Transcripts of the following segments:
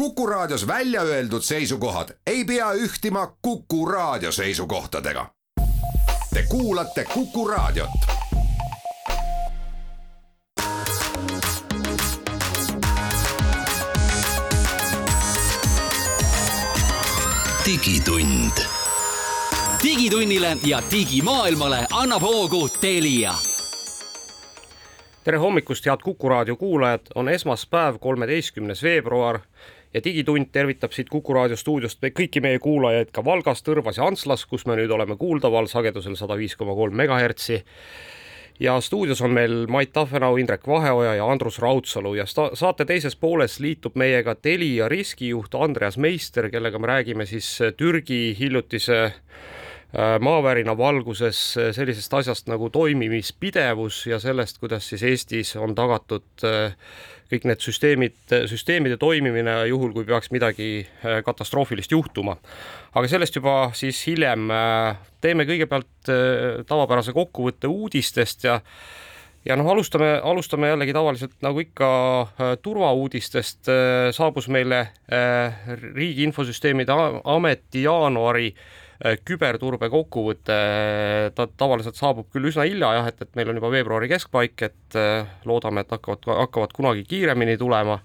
Kuku Raadios välja öeldud seisukohad ei pea ühtima Kuku Raadio seisukohtadega. Te kuulate Kuku Raadiot. digitund. digitunnile ja digimaailmale annab hoogu Telia tere hommikust, head Kuku raadio kuulajad, on esmaspäev, kolmeteistkümnes veebruar ja Digitund tervitab siit Kuku raadio stuudiost kõiki meie kuulajaid ka Valgas, Tõrvas ja Antslas, kus me nüüd oleme kuuldaval sagedusel sada viis koma kolm megahertsi. ja stuudios on meil Mait Tafenau, Indrek Vaheoja ja Andrus Raudsalu ja saate teises pooles liitub meiega Telia riskijuht Andreas Meister, kellega me räägime siis Türgi hiljutise maavärina valguses äh, sellisest asjast nagu toimimispidevus ja sellest, kuidas siis Eestis on tagatud äh, kõik need süsteemid, süsteemide toimimine juhul, kui peaks midagi katastroofilist juhtuma. aga sellest juba siis hiljem. teeme kõigepealt tavapärase kokkuvõtte uudistest ja ja noh, alustame, alustame jällegi tavaliselt nagu ikka turvauudistest. saabus meile Riigi Infosüsteemide Ameti jaanuari Äh, küberturbe kokkuvõte, ta tavaliselt saabub küll üsna hilja jah, et, et meil on juba veebruari keskpaik, et äh, loodame, et hakkavad, hakkavad kunagi kiiremini tulema.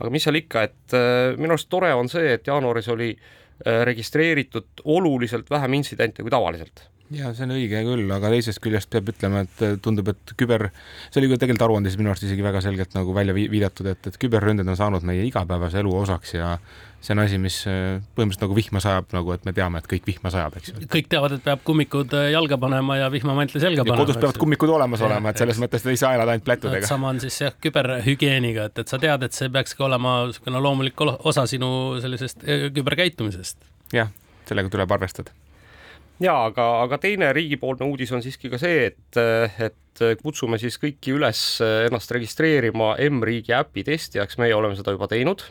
aga mis seal ikka, et äh, minu arust tore on see, et jaanuaris oli registreeritud oluliselt vähem intsidente kui tavaliselt ja see on õige küll, aga teisest küljest peab ütlema, et tundub, et küber, see oli ka tegelikult aruandes minu arust isegi väga selgelt nagu välja viidatud, et, et küberründed on saanud meie igapäevase elu osaks ja see on asi, mis äh, põhimõtteliselt nagu vihma sajab, nagu et me teame, et kõik vihma sajab, eks ju. kõik teavad, et peab kummikud äh, jalga panema ja vihmamantli selga panema. kodus peavad kummikud olemas olema, et selles mõttes ei saa elada ainult plätudega. sama on siis jah, küberhügieeniga, et, et sa tead, et see peakski olema niisugune loomulik osa sinu sellisest äh, küberkäitumisest. jah, sellega tuleb arvestada ja aga, aga teine riigipoolne uudis on siiski ka see, et, et kutsume siis kõiki üles ennast registreerima M-riigi äpi testijaks, meie oleme seda juba teinud.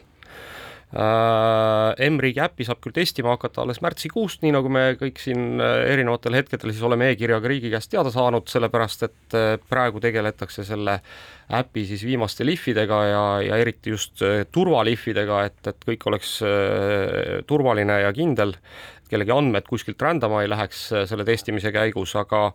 Äh, M-riigi äppi saab küll testima hakata alles märtsikuust, nii nagu me kõik siin äh, erinevatel hetkedel siis oleme e-kirjaga riigi käest teada saanud, sellepärast et äh, praegu tegeletakse selle äpi siis viimaste lihvidega ja, ja eriti just turvalihvidega, et, et kõik oleks turvaline ja kindel, kellegi andmed kuskilt rändama ei läheks selle testimise käigus, aga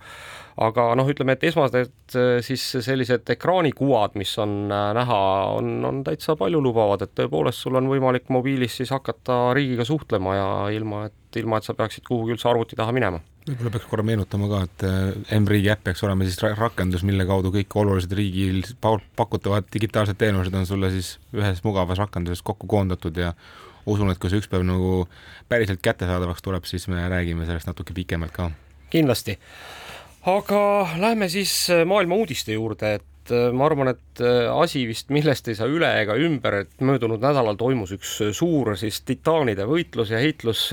aga noh, ütleme, et esmased äh, siis sellised ekraanikuvad, mis on äh, näha, on, on täitsa paljulubavad, et tõepoolest sul on võimalik mobiilis siis hakata riigiga suhtlema ja ilma, et ilma, et sa peaksid kuhugi üldse arvuti taha minema. Võib-olla peaks korra meenutama ka, et äh, M-riigi äpp peaks olema siis rakendus, mille kaudu kõik olulised riigil pakutavad digitaalsed teenused on sulle siis ühes mugavas rakenduses kokku koondatud ja usun, et kui see üks päev nagu päriselt kättesaadavaks tuleb, siis me räägime sellest natuke pikemalt ka. kindlasti aga lähme siis äh, maailma uudiste juurde, et äh, ma arvan, et äh, asi vist, millest ei saa üle ega ümber, et möödunud nädalal toimus üks suur siis titaanide võitlus ja heitlus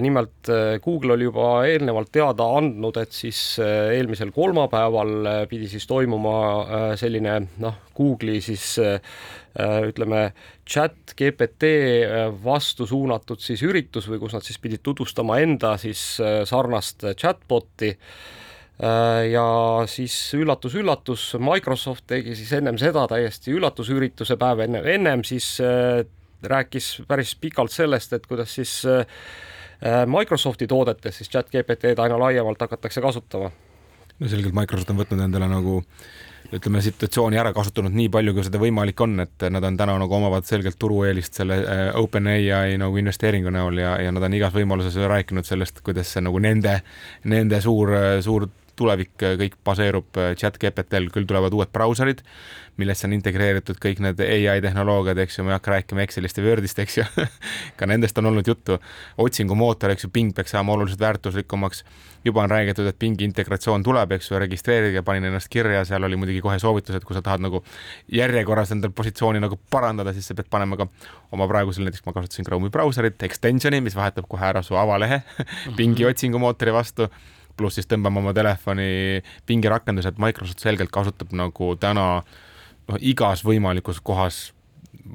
nimelt Google oli juba eelnevalt teada andnud, et siis eelmisel kolmapäeval pidi siis toimuma selline noh, Google'i siis Äh, ütleme, chat GPT äh, vastu suunatud siis üritus või kus nad siis pidid tutvustama enda siis äh, sarnast chatbot'i. Ja siis üllatus-üllatus, Microsoft tegi siis ennem seda täiesti üllatusürituse päev enne, ennem siis rääkis päris pikalt sellest, et kuidas siis Microsofti toodetes siis chat GPT-d aina laiemalt hakatakse kasutama. no selgelt Microsoft on võtnud endale nagu äh, ütleme, situatsiooni ära kasutanud nii palju, kui seda võimalik on, et nad on täna nagu omavad selgelt turueelist selle äh, OpenAI nagu investeeringu näol ja, ja nad on igas võimaluses rääkinud sellest, kuidas see nagu nende, nende suur, suur tulevik kõik baseerub äh, chat GPT-l, küll tulevad uued brauserid, millesse on integreeritud kõik need ai tehnoloogiad, eks ju, ma ei hakka rääkima Excelist ja Wordist, eks ju ka nendest on olnud juttu. otsingumootor, eks ju, Bing peaks saama oluliselt väärtuslikumaks. juba on räägitud, et Bingi integratsioon tuleb, eks ju, registreerige, panin ennast kirja, seal oli muidugi kohe soovitus, et kui sa tahad nagu järjekorras endal positsiooni nagu parandada, siis sa pead panema ka oma praegusel, näiteks ma kasutasin Chrome'i brauserit, extension'i, mis vahetab kohe ära su avalehe Bingi otsingumootori vastu pluss siis tõmbame oma telefoni pingerakenduse, et Microsoft selgelt kasutab nagu täna noh, igas võimalikus kohas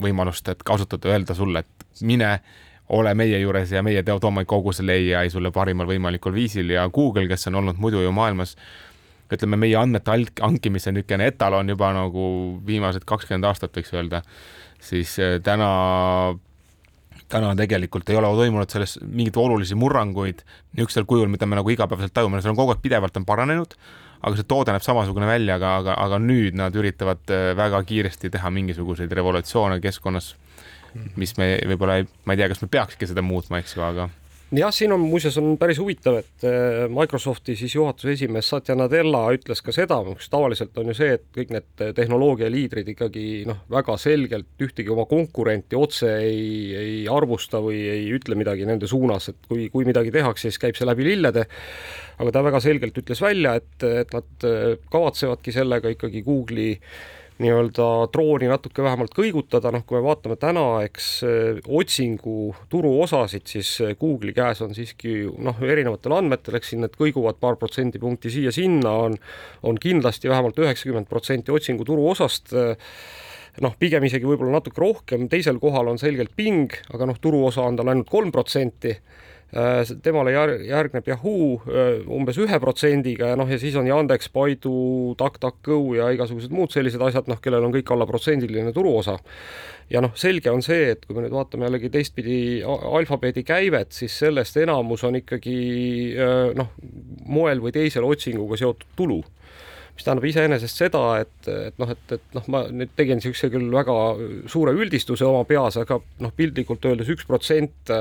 võimalust, et kasutada, öelda sulle, et mine ole meie juures ja meie toome kogu selle ai sulle parimal võimalikul viisil ja Google, kes on olnud muidu ju maailmas ütleme, meie andmete hankimise niisugune etalon juba nagu viimased kakskümmend aastat, võiks öelda siis äh, täna täna tegelikult ei ole toimunud selles mingeid olulisi murranguid niisugusel kujul, mida me nagu igapäevaselt tajume, see on kogu aeg pidevalt on paranenud, aga see toode näeb samasugune välja, aga, aga, aga nüüd nad üritavad äh, väga kiiresti teha mingisuguseid revolutsioone keskkonnas, mis me võib-olla ei, ma ei tea, kas me peakski seda muutma, eks ju, aga jah, siin on muuseas on päris huvitav, et äh, Microsofti siis juhatuse esimees Satya Nadella ütles ka seda, mis tavaliselt on ju see, et kõik need tehnoloogia liidrid ikkagi noh, väga selgelt ühtegi oma konkurenti otse ei, ei arvusta või ei ütle midagi nende suunas, et kui, kui midagi tehakse, siis käib see läbi lillede. aga ta väga selgelt ütles välja, et, et nad äh, kavatsevadki sellega ikkagi Google'i nii-öelda drooni natuke vähemalt kõigutada, noh, kui me vaatame täna, eks eh, otsingu turuosasid, siis eh, Google'i käes on siiski noh, erinevatel andmetel, eks siin need kõiguvad paar protsendipunkti siia-sinna, on, on kindlasti vähemalt üheksakümmend protsenti otsingu turuosast eh, noh, pigem isegi võib-olla natuke rohkem, teisel kohal on selgelt Bing, aga noh, turuosa on tal ainult kolm protsenti Äh, temale järgneb Yahoo äh, umbes ühe protsendiga ja noh, ja siis on Yandex, Baidu, DuckDuckGo ja igasugused muud sellised asjad, noh, kellel on kõik alla protsendiline turuosa. ja noh, selge on see, et kui me nüüd vaatame jällegi teistpidi alfabeedi käivet, siis sellest enamus on ikkagi äh, noh, moel või teisel otsinguga seotud tulu mis tähendab iseenesest seda, et, et noh, et, et noh, ma nüüd tegin niisuguse küll väga suure üldistuse oma peas, aga noh, piltlikult öeldes üks protsent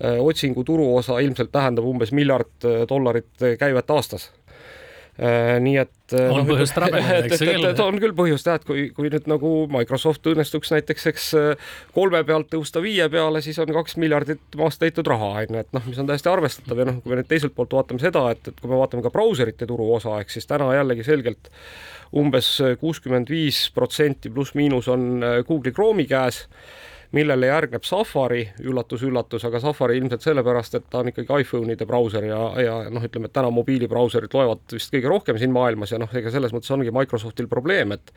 otsingu turuosa ilmselt tähendab umbes miljard äh, dollarit äh, käivet aastas. Nii et on no, põhjust rabeleda, eks küll. on küll põhjust jah, et kui, kui nüüd nagu Microsoft õnnestuks näiteks, eks kolme pealt tõusta viie peale, siis on kaks miljardit maast leitud raha, on ju, et noh, mis on täiesti arvestatav. Ja noh, kui me nüüd teiselt poolt vaatame seda, et, et kui me vaatame ka brauserite turuosa, ehk siis täna jällegi selgelt umbes kuuskümmend viis protsenti pluss-miinus on Google'i Chrome'i käes millele järgneb Safari üllatus,, üllatus-üllatus, aga Safari ilmselt sellepärast, et ta on ikkagi iPhone'ide brauser ja, ja noh, ütleme, et täna mobiilibrauserid loevad vist kõige rohkem siin maailmas ja noh, ega selles mõttes ongi Microsoftil probleem, et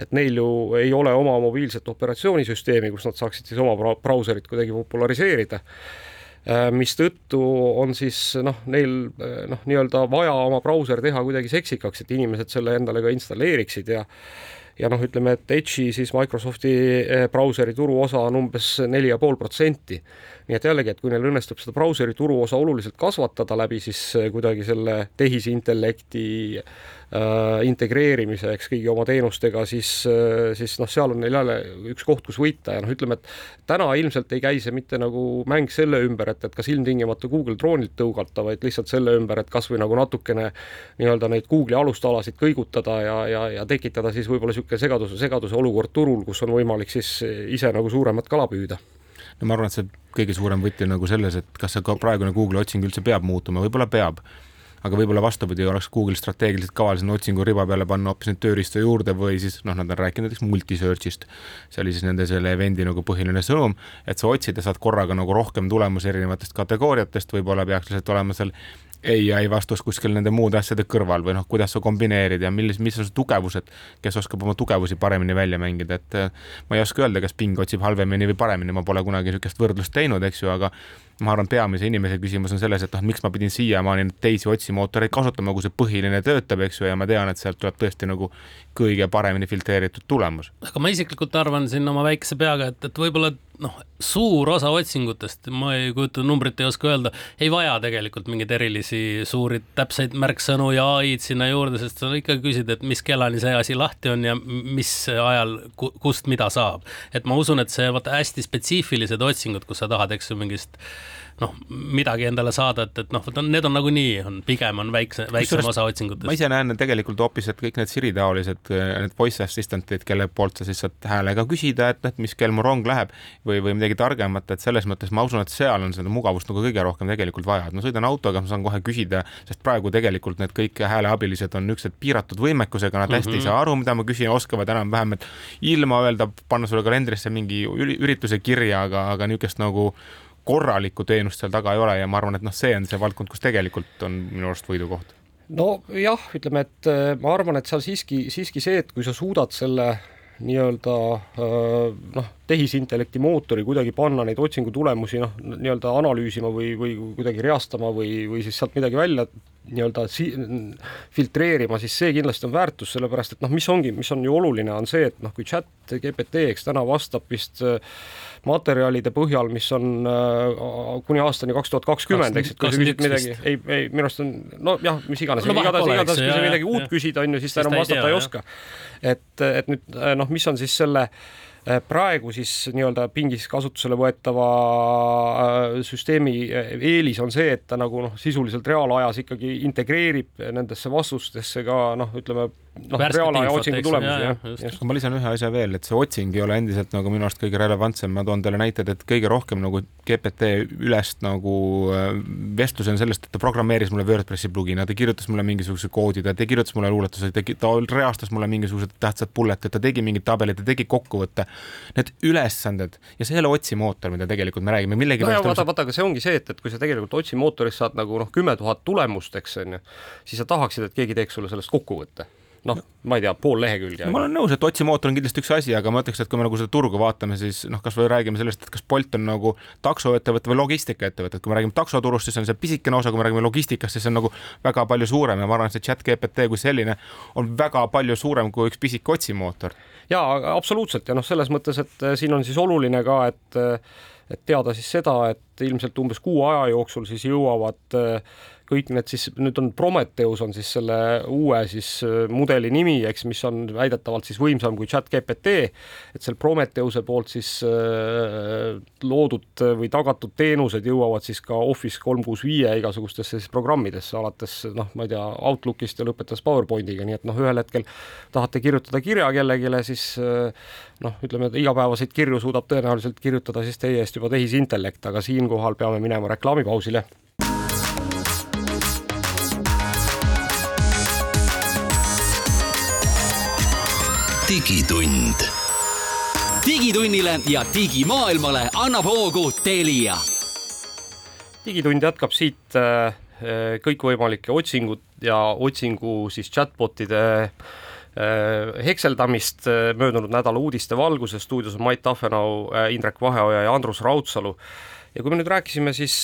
et neil ju ei ole oma mobiilset operatsioonisüsteemi, kus nad saaksid siis oma brauserit kuidagi populariseerida äh, mistõttu on siis noh, neil noh, nii-öelda vaja oma brauser teha kuidagi seksikaks, et inimesed selle endale ka installeeriksid ja ja noh, ütleme, et Edge'i siis Microsofti eh, brauseri turuosa on umbes neli ja pool protsenti. nii et jällegi, et kui neil õnnestub seda brauseri turuosa oluliselt kasvatada läbi siis eh, kuidagi selle tehisintellekti äh, integreerimise, eks kõigi oma teenustega, siis äh,, siis noh, seal on neil jälle üks koht, kus võita ja noh, ütleme, et täna ilmselt ei käi see mitte nagu mäng selle ümber, et, et kas ilmtingimata Google droonilt tõugata, vaid lihtsalt selle ümber, et kasvõi nagu natukene nii-öelda neid Google'i alustalasid kõigutada ja, ja, ja tekitada siis võib-olla niisugune segaduse, segaduse olukord turul, kus on võimalik siis ise nagu suuremat kala püüda. No ma arvan, et see kõige suurem võti on nagu selles, et kas see ka praegune Google'i otsing üldse peab muutuma, võib-olla peab aga võib-olla vastupidi, oleks Google strateegiliselt kaval sinna otsingu riba peale panna hoopis neid tööriistu juurde või siis noh, nad on rääkinud näiteks multi-search'ist. see oli siis nende selle event'i nagu põhiline sõnum, et sa otsid ja saad korraga nagu rohkem tulemusi erinevatest kategooriatest, võib-olla peaks lihtsalt olema seal ai vastus kuskil nende muude asjade kõrval või noh, kuidas sa kombineerid ja millis, mis on su tugevused, kes oskab oma tugevusi paremini välja mängida, et äh, ma ei oska öelda, kas Bing otsib halvemini või paremini, ma pole kunagi niisugust võrdlust teinud, eks ju, aga ma arvan, peamise inimese küsimus on selles, et noh, miks ma pidin siiamaani teisi otsimootoreid kasutama, kui see põhiline töötab, eks ju, ja ma tean, et sealt tuleb tõesti nagu kõige paremini filtreeritud tulemus. aga ma isiklikult arvan siin oma väikese peaga, et, et võib-olla noh, suur osa otsingutest, ma ei kujuta, numbrit ei oska öelda, ei vaja tegelikult mingeid erilisi suuri täpseid märksõnu ja ai-d sinna juurde, sest sa ikkagi küsid, et mis kellani see asi lahti on ja mis ajal, kust mida saab. et ma usun, et see vaata hästi spetsiifilised otsingud, kus sa tahad, eks ju, mingist noh, midagi endale saada, et, et noh, need on nagunii, on pigem on väikse, väiksem osa otsingutest. ma ise näen tegelikult hoopis, et kõik need Siri taolised, need voice assistant'id, kelle poolt sa siis saad häälega küsida, et, et mis kell mu rong läheb või, või midagi targemat, et selles mõttes ma usun, et seal on seda mugavust nagu kõige rohkem tegelikult vaja, et ma sõidan autoga, ma saan kohe küsida, sest praegu tegelikult need kõik hääleabilised on niisugused piiratud võimekusega, nad mm -hmm. hästi ei mhm. saa aru, mida ma küsin, oskavad enam-vähem, et ilma öelda, panna sulle kalendrisse mingi ürituse kirja, aga, aga niisugust nagu korralikku teenust seal taga ei ole ja ma arvan, et noh, see on see valdkond, kus tegelikult on minu arust võidukoht. nojah, ütleme, et äh, ma arvan, et seal siiski, siiski see, et kui sa suudad selle nii-öelda äh, noh, tehisintellekti mootori kuidagi panna neid otsingu tulemusi noh, nii-öelda analüüsima või, või kuidagi reastama või, või siis sealt midagi välja nii-öelda si-, filtreerima, siis see kindlasti on väärtus, sellepärast et noh, mis ongi, mis on ju oluline, on see, et noh, kui chat GPT, eks täna vastab vist äh, materjalide põhjal, mis on äh, kuni aastani kaks tuhat kakskümmend, eks, et kui sa küsid midagi, ei, ei minu arust on nojah, mis iganes no,, igatahes, igatahes kui sa midagi uut küsid, on ju, siis ta enam vastata ei, ei oska. et, et nüüd noh, mis on siis selle äh, Äh, praegu siis nii-öelda pingis kasutusele võetava äh, süsteemi äh, eelis on see, et ta nagu noh, sisuliselt reaalajas ikkagi integreerib nendesse vastustesse ka noh, ütleme noh, reaalaja otsingu tulemusi, jah. aga ma lisan ühe asja veel, et see otsing ei ole endiselt nagu minu arust kõige relevantsem, ma toon teile näited, et kõige rohkem nagu GPT ülest nagu äh, vestlusi on sellest, et ta programmeeris mulle WordPressi plugina, ta kirjutas mulle mingisuguse koodi, ta kirjutas mulle luuletuse, ta reastas mulle mingisugused tähtsad bullet'id, ta tegi mingid tabelid, ta tegi kokkuvõtte. Need ülesanded ja see ei ole otsimootor, mida tegelikult me räägime, millegi no vaata, vaata, aga see ongi see, et, et kui sa tegelikult otsimootoris saad nagu noh, kümme tuhat tulemust, eks on ju, siis sa tahaksid, et keegi teeks sulle sellest kokkuvõtte noh, ma ei tea, pool lehekülge no,. ma olen nõus, et otsimootor on kindlasti üks asi, aga ma ütleks, et kui me nagu seda turgu vaatame, siis noh, kasvõi räägime sellest, et kas Bolt on nagu taksoettevõte või logistikaettevõte, et kui me räägime taksoturust, siis on see pisikene osa, kui me räägime logistikast, siis on nagu väga palju suurem ja ma arvan, et see chat GPT kui selline on väga palju suurem kui üks pisike otsimootor. jaa, absoluutselt ja noh, selles mõttes, et eh, siin on siis oluline ka, et eh, et teada siis seda, et ilmselt umbes kuu aja jooksul siis jõuavad äh, kõik need siis, nüüd on Prometheus on siis selle uue siis äh, mudeli nimi, eks, mis on väidetavalt siis võimsam kui chat GPT, et seal Prometheuse poolt siis äh, loodud või tagatud teenused jõuavad siis ka Office kolm kuus viie igasugustesse siis programmidesse, alates noh, ma ei tea, Outlookist ja lõpetades PowerPointiga, nii et noh, ühel hetkel tahate kirjutada kirja kellelegi, siis noh, ütleme, et igapäevaseid kirju suudab tõenäoliselt kirjutada siis teie eest juba tehisintellekt, aga siinkohal peame minema reklaamipausile digitund. digitunnile ja digimaailmale annab hoogu Telia. digitund jätkab siit äh, kõikvõimalike otsingud ja otsingu siis chatbotide äh, hekseldamist äh, möödunud nädala uudiste valguses. stuudios on Mait Tafenau, Indrek Vaheoja ja Andrus Raudsalu. Ja kui me nüüd rääkisime siis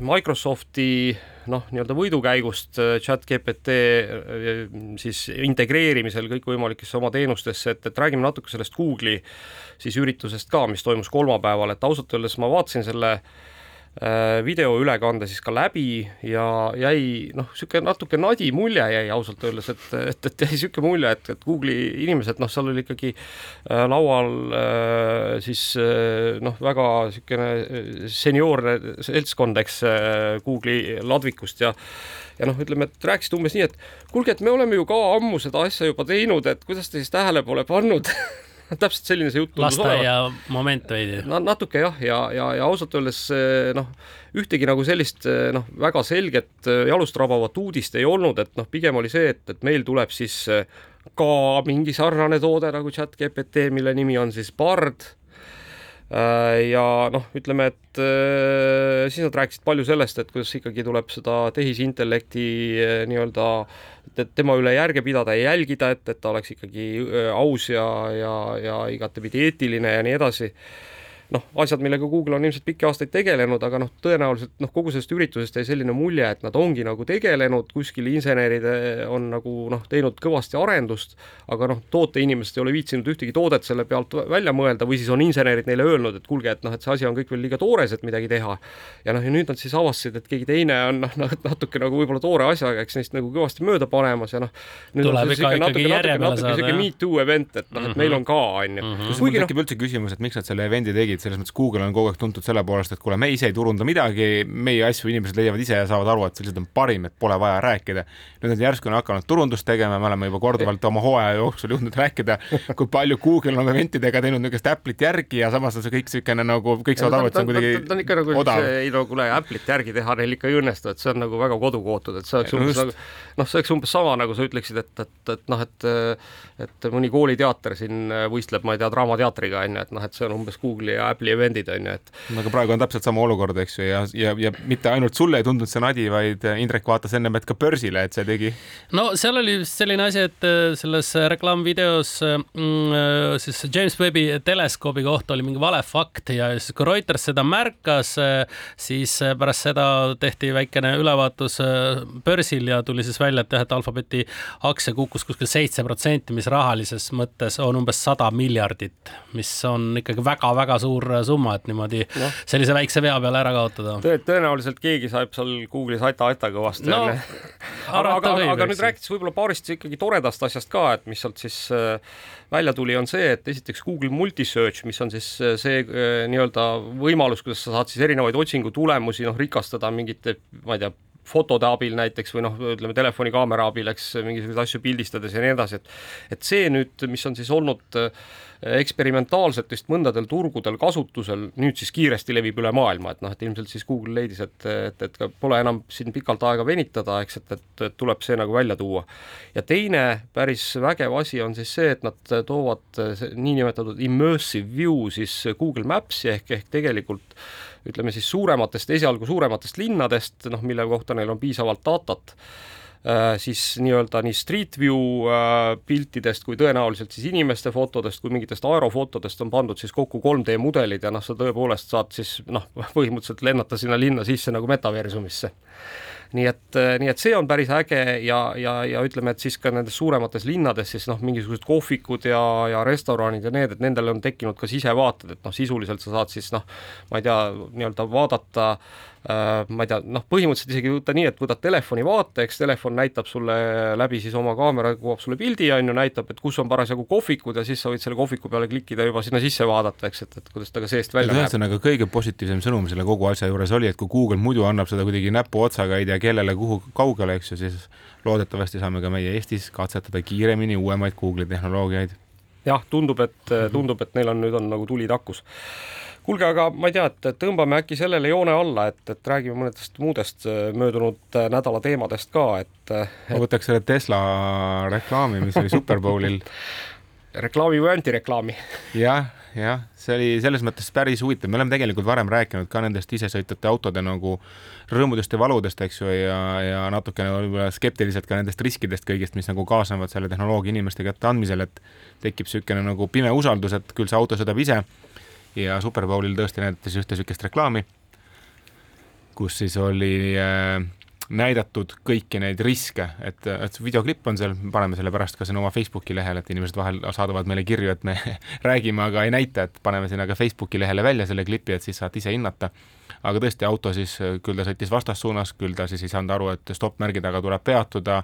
Microsofti noh, nii-öelda võidukäigust äh, chat GPT äh, siis integreerimisel kõikvõimalikesse oma teenustesse, et, et räägime natuke sellest Google'i siis üritusest ka, mis toimus kolmapäeval, et ausalt öeldes ma vaatasin selle äh, Äh, videoülekande siis ka läbi ja jäi noh, niisugune natuke nadi mulje jäi ausalt öeldes, et, et, et jäi niisugune mulje, et, et Google'i inimesed, noh, seal oli ikkagi äh, laual äh, siis noh, väga niisugune seniorne seltskond, eks, Google'i ladvikust ja ja noh, ütleme, et rääkisid umbes nii, et kuulge, et me oleme ju ka ammu seda asja juba teinud, et kuidas te siis tähele pole pannud täpselt selline see jutt tundus olevat. moment veidi no,. natuke jah, ja, ja, ja ausalt öeldes eh, noh, ühtegi nagu sellist eh, noh, väga selget eh, jalust rabavat uudist ei olnud, et noh, pigem oli see, et, et meil tuleb siis ka mingi sarnane toode nagu chat GPT, mille nimi on siis Bard ja noh, ütleme, et siis nad rääkisid palju sellest, et kuidas ikkagi tuleb seda tehisintellekti nii-öelda tema üle järge pidada ja jälgida, et, et ta oleks ikkagi aus ja, ja, ja igatepidi eetiline ja nii edasi noh, asjad, millega Google on ilmselt pikki aastaid tegelenud, aga noh, tõenäoliselt noh, kogu sellest üritusest jäi selline mulje, et nad ongi nagu tegelenud, kuskil insenerid eh, on nagu noh, teinud kõvasti arendust, aga noh, tooteinimesed ei ole viitsinud ühtegi toodet selle pealt välja mõelda või siis on insenerid neile öelnud, et kuulge, et noh, et see asi on kõik veel liiga toores, et midagi teha. ja noh, ja nüüd nad siis avastasid, et keegi teine on noh, natuke nagu võib-olla toore asjaga, eks neist nagu kõvasti mööda panemas ja noh, nüüd tuleb ikka ikkagi järje peale saada. natuke me too event, et noh, et meil on ka, on ju. Mhm. kuigi noh, tekib üldse küsimus, et miks nad selle event'i tegid, tegid, selles mõttes Google on kogu aeg tuntud selle poolest, et kuule, me ise ei turunda midagi, meie asju inimesed leiavad ise ja saavad aru, et lihtsalt on parim, et pole vaja rääkida. nüüd nad järsku on hakanud turundust tegema, me oleme juba korduvalt oma hooaja jooksul jõudnud rääkida, kui palju Google on eventidega teinud niisugust Apple'it järgi ja samas on see kõik niisugune nagu kõik saavad aru, et see on kuidagi ta on ikka nagu odav. ei no kuule, Apple'it järgi teha neil ikka ei õnnestu, et see on nagu väga kodukootud, et see oleks umbes nagu noh, see oleks umbes sama, nagu sa ütleksid, et, et, et noh, et et mõni kooliteater siin võistleb, ma ei tea, Draamateatriga on ju, et noh, et see on umbes Google'i ja ja Apple'i event'id on ju, et. aga praegu on täpselt sama olukord, eks ju, ja, ja, ja mitte ainult sulle ei tundunud see nadi, vaid Indrek vaatas ennem, et ka börsile, et see tegi. no seal oli selline asi, et äh, selles reklaamvideos mm, siis James Webbi teleskoobi kohta oli mingi vale fakt ja siis kui Reuters seda märkas, siis pärast seda tehti väikene ülevaatus börsil ja tuli siis välja, et jah, et Alphabeti aktsia kukkus kuskil seitse protsenti, mis rahalises mõttes on umbes sada miljardit, mis on ikkagi väga-väga suur summa, et niimoodi no. sellise väikse vea peale ära kaotada Tõ. tõenäoliselt keegi saab seal Google'is ata-ata kõvasti no, aga, aga, aga, aga nüüd rääkides võib-olla paarist ikkagi toredast asjast ka, et mis sealt siis äh, välja tuli, on see, et esiteks Google Multisearch, mis on siis äh, see äh, nii-öelda võimalus, kuidas sa saad siis erinevaid otsingutulemusi noh, rikastada mingite, ma ei tea, fotode abil näiteks või noh, ütleme telefonikaamera abil, eks mingisuguseid asju pildistades ja nii edasi, et et see nüüd, mis on siis olnud äh, eksperimentaalselt vist mõndadel turgudel kasutusel, nüüd siis kiiresti levib üle maailma, et noh, et ilmselt siis Google leidis, et, et, et pole enam siin pikalt aega venitada, eks, et, et, et tuleb see nagu välja tuua. ja teine päris vägev asi on siis see, et nad toovad niinimetatud immersive view siis Google Maps'i ehk, ehk tegelikult ütleme siis suurematest, esialgu suurematest linnadest, noh, mille kohta neil on piisavalt datat äh,, siis nii-öelda nii Street View äh, piltidest kui tõenäoliselt siis inimeste fotodest kui mingitest aerofotodest on pandud siis kokku 3D mudelid ja noh, sa tõepoolest saad siis noh, põhimõtteliselt lennata sinna linna sisse nagu metaversumisse nii et, äh, nii et see on päris äge ja, ja, ja ütleme, et siis ka nendes suuremates linnades siis noh, mingisugused kohvikud ja, ja restoranid ja need, et nendel on tekkinud ka sisevaated, et noh, sisuliselt sa saad siis noh, ma ei tea, nii-öelda vaadata Äh, ma ei tea, noh, põhimõtteliselt isegi võtta nii, et võtad telefoni vaate, eks telefon näitab sulle läbi siis oma kaamera, kuvab sulle pildi, on ju, näitab, et kus on parasjagu kohvikud ja siis sa võid selle kohviku peale klikkida juba sinna sisse vaadata, eks, et, et kuidas ta ka seest välja näeb. ühesõnaga kõige positiivsem sõnum selle kogu asja juures oli, et kui Google muidu annab seda kuidagi näpuotsaga, ei tea kellele, kuhu kaugele, eks ju, siis loodetavasti saame ka meie Eestis katsetada kiiremini uuemaid Google'i tehnoloogiaid. jah, tundub, et, tundub, et neil on nüüd on nagu tuli takus kuulge, aga ma ei tea, et tõmbame äkki sellele joone alla, et, et räägime mõnedest muudest äh, möödunud äh, nädala teemadest ka, et, äh, et.... ma võtaks selle Tesla reklaami, mis oli Superbowlil. Reklaami või antireklaami? Jah, jah, see oli selles mõttes päris huvitav, me oleme tegelikult varem rääkinud ka nendest isesõitvate autode nagu rõõmudest ja valudest, eks ju, ja, ja natukene võib-olla skeptiliselt ka nendest riskidest kõigist, mis nagu kaasnevad selle tehnoloogia inimeste kätte andmisel, et tekib niisugune nagu pime usaldus, et küll see auto sõidab ise ja Superbowlil tõesti näidati ühte niisugust reklaami, kus siis oli äh, näidatud kõiki neid riske, et, et videoklipp on seal, paneme selle pärast ka sinna oma Facebooki lehele, et inimesed vahel saadavad meile kirju, et me räägime, aga ei näita, et paneme sinna ka Facebooki lehele välja selle klipi, et siis saate ise hinnata. Aga tõesti, auto siis, küll ta sõitis vastassuunas, küll ta siis ei saanud aru, et stopp-märgi taga tuleb peatuda,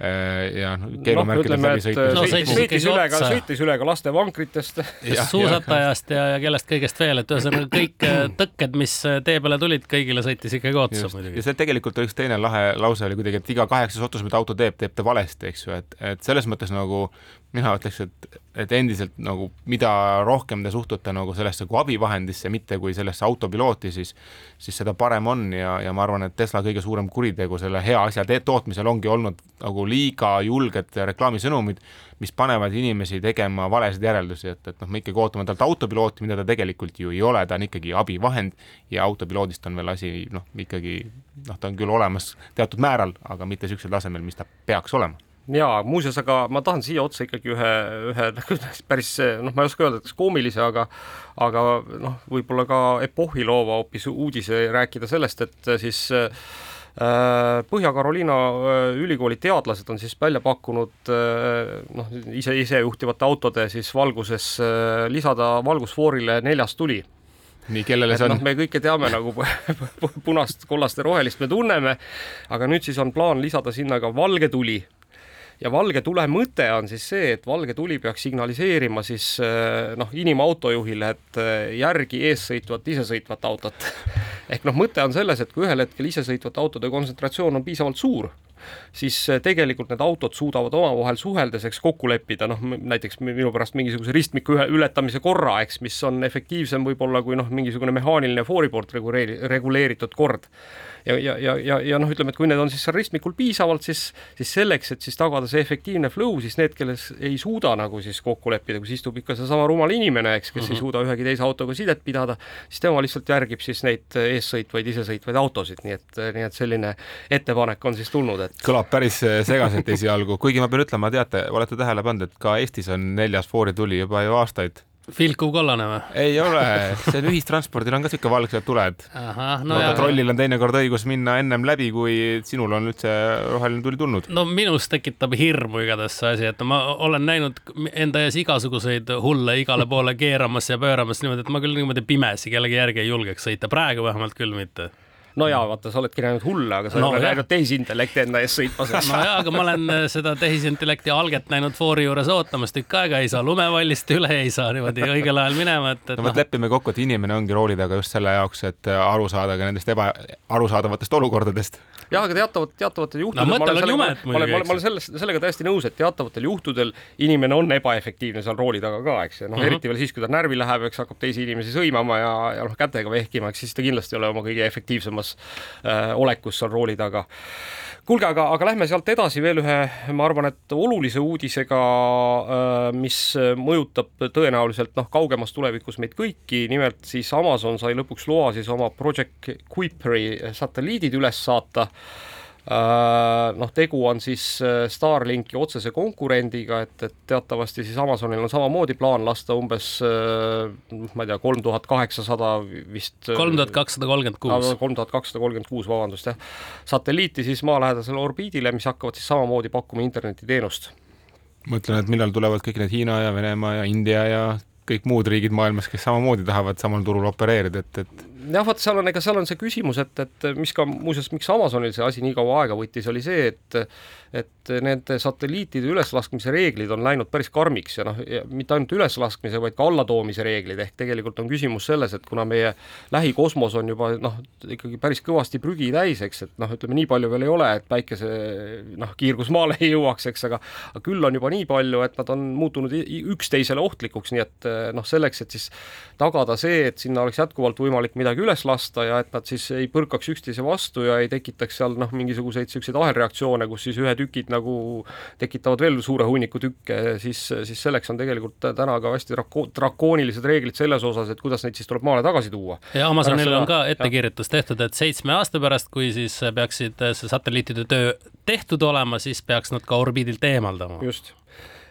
Äh, ja noh, keelumärkidest no, läbi sõitnud no,. sõitis üle ka, sõitis üle ka laste vankritest. suusatajast ja, ja kellest kõigest veel, et ühesõnaga kõik äh, tõkked, mis äh, tee peale tulid, kõigile sõitis ikkagi otsa muidugi. ja see tegelikult üks teine lahe lause oli kuidagi, et iga kaheksas otsus, mida auto teeb, teeb ta valesti, eks ju, et, et selles mõttes nagu mina ütleks, et, et endiselt nagu mida rohkem te suhtute nagu sellesse kui abivahendisse, mitte kui sellesse autopilooti, siis siis seda parem on ja, ja ma arvan, et Tesla kõige suurem kuritegu selle hea asja tootmisel ongi olnud nagu liiga julged reklaamisõnumid, mis panevad inimesi tegema valesid järeldusi, et, et noh, me ikkagi ootame talt autopilooti, mida ta tegelikult ju ei ole, ta on ikkagi abivahend ja autopiloodist on veel asi noh, ikkagi noh, ta on küll olemas teatud määral, aga mitte niisugusel tasemel, mis ta peaks olema jaa, muuseas, aga ma tahan siia otsa ikkagi ühe, ühe päris noh, ma ei oska öelda, kas koomilise, aga aga noh, võib-olla ka epohhi loova hoopis uudise rääkida sellest, et siis äh, Põhja-Carolina äh, ülikooli teadlased on siis välja pakkunud äh, noh, ise, isejuhtivate autode siis valguses lisada valgusfoorile neljas tuli nii, kellele see on no,? me kõike teame nagu punast, kollast ja rohelist me tunneme, aga nüüd siis on plaan lisada sinna ka valge tuli ja valge tule mõte on siis see, et valge tuli peaks signaliseerima siis eh, noh, inimautojuhile, et eh, järgi eessõitvat isesõitvat autot. Ehk noh, mõte on selles, et kui ühel hetkel isesõitvate autode kontsentratsioon on piisavalt suur, siis tegelikult need autod suudavad omavahel suheldes, eks kokku leppida, noh näiteks minu pärast mingisuguse ristmiku ühe ületamise korra, eks, mis on efektiivsem võib-olla kui noh, mingisugune mehaaniline foori poolt reguleeri-, reguleeritud kord ja, ja, ja, ja, ja noh, ütleme, et kui need on siis seal ristmikul piisavalt, siis, siis selleks, et siis tagada see efektiivne flow, siis need, kes ei suuda nagu siis kokku leppida, kus istub ikka seesama rumal inimene, eks, kes mm -hmm. ei mhm. suuda ühegi teise autoga sidet pidada, siis tema lihtsalt järgib siis neid eessõitvaid, isesõitvaid autosid, nii et, nii et selline ettepanek on siis tulnud, et kõlab päris segaselt esialgu, kuigi ma pean ütlema, teate, olete tähele pannud, et ka Eestis on neljas Fori tuli juba ju aastaid Vilkuv kollane või? ei ole, see on ühistranspordil on ka siuke valgsed tuled. no aga trollil on teinekord õigus minna ennem läbi, kui sinul on üldse roheline tuli tulnud. no minus tekitab hirmu igatahes see asi, et ma olen näinud enda ees igasuguseid hulle igale poole keeramas ja pööramas niimoodi, et ma küll niimoodi pimesi kellegi järgi ei julgeks sõita, praegu vähemalt küll mitte no jaa, vaata, sa oledki näinud hulle, aga sa no, ei ole näinud tehisintellekti enda ees sõitmas. no jaa, aga ma olen äh, seda tehisintellekti alget näinud foori juures ootamas tükk aega, ei saa lumevallist üle, ei saa niimoodi õigel ajal minema, et, et. no vot no. lepime kokku, et inimene ongi rooli taga just selle jaoks, et äh, aru saada ka nendest eba, arusaadavatest olukordadest. jah, aga teatavat, teatavatel juhtudel no, ma olen sellega, ma olen, ma olen selles, sellega täiesti nõus, et teatavatel juhtudel inimene on ebaefektiivne seal rooli taga ka, eks, ja noh mm -hmm., eriti veel siis, kui ta närvi läheb, eks hakkab teisi inimesi sõimama ja, ja noh, kätega vehkima, eks siis ta kindlasti ei ole oma kõige efektiivsemas äh, olekus seal rooli taga. kuulge, aga, aga lähme sealt edasi veel ühe, ma arvan, et olulise uudisega, äh, mis mõjutab tõenäoliselt noh, kaugemas tulevikus meid kõiki, nimelt siis Amazon sai lõpuks loa siis oma Project Kuiperi satelliidid üles saata noh, tegu on siis äh, Starlinki otsese konkurendiga, et, et teatavasti siis Amazonil on samamoodi plaan lasta umbes äh, ma ei tea, kolm tuhat kaheksasada vist kolm tuhat kakssada kolmkümmend kuus. kolm tuhat kakssada kolmkümmend kuus, vabandust, jah. satelliiti siis maalähedasele orbiidile, mis hakkavad siis samamoodi pakkuma internetiteenust. mõtlen, et millal tulevad kõik need Hiina ja Venemaa ja India ja kõik muud riigid maailmas, kes samamoodi tahavad samal turul opereerida, et, et jah, vot seal on, ega seal on see küsimus, et, et mis ka muuseas, miks Amazonil see asi nii kaua aega võttis, oli see, et et nende satelliitide üleslaskmise reeglid on läinud päris karmiks ja noh, mitte ainult üleslaskmise, vaid ka allatoomise reeglid, ehk tegelikult on küsimus selles, et kuna meie lähikosmos on juba noh, ikkagi päris kõvasti prügi täis, eks, et noh, ütleme nii palju veel ei ole, et päikese noh, kiirgus maale ei jõuaks, eks, aga aga küll on juba nii palju, et nad on muutunud üksteisele ohtlikuks, nii et noh, selleks, et siis tagada see, et sinna oleks jätkuvalt võimalik midagi üles lasta ja et nad siis ei põrkaks üksteise vastu ja ei tekitaks seal noh, mingisuguseid niisuguseid ahelreaktsioone, kus siis ühed tükid nagu tekitavad veel suure hunniku tükke, siis, siis selleks on tegelikult täna ka hästi drako-, drakoonilised reeglid selles osas, et kuidas neid siis tuleb maale tagasi tuua. ja Amazonil on ka ettekirjutus tehtud, et seitsme aasta pärast, kui siis peaksid see satelliitide töö tehtud olema, siis peaks nad ka orbiidilt eemaldama. just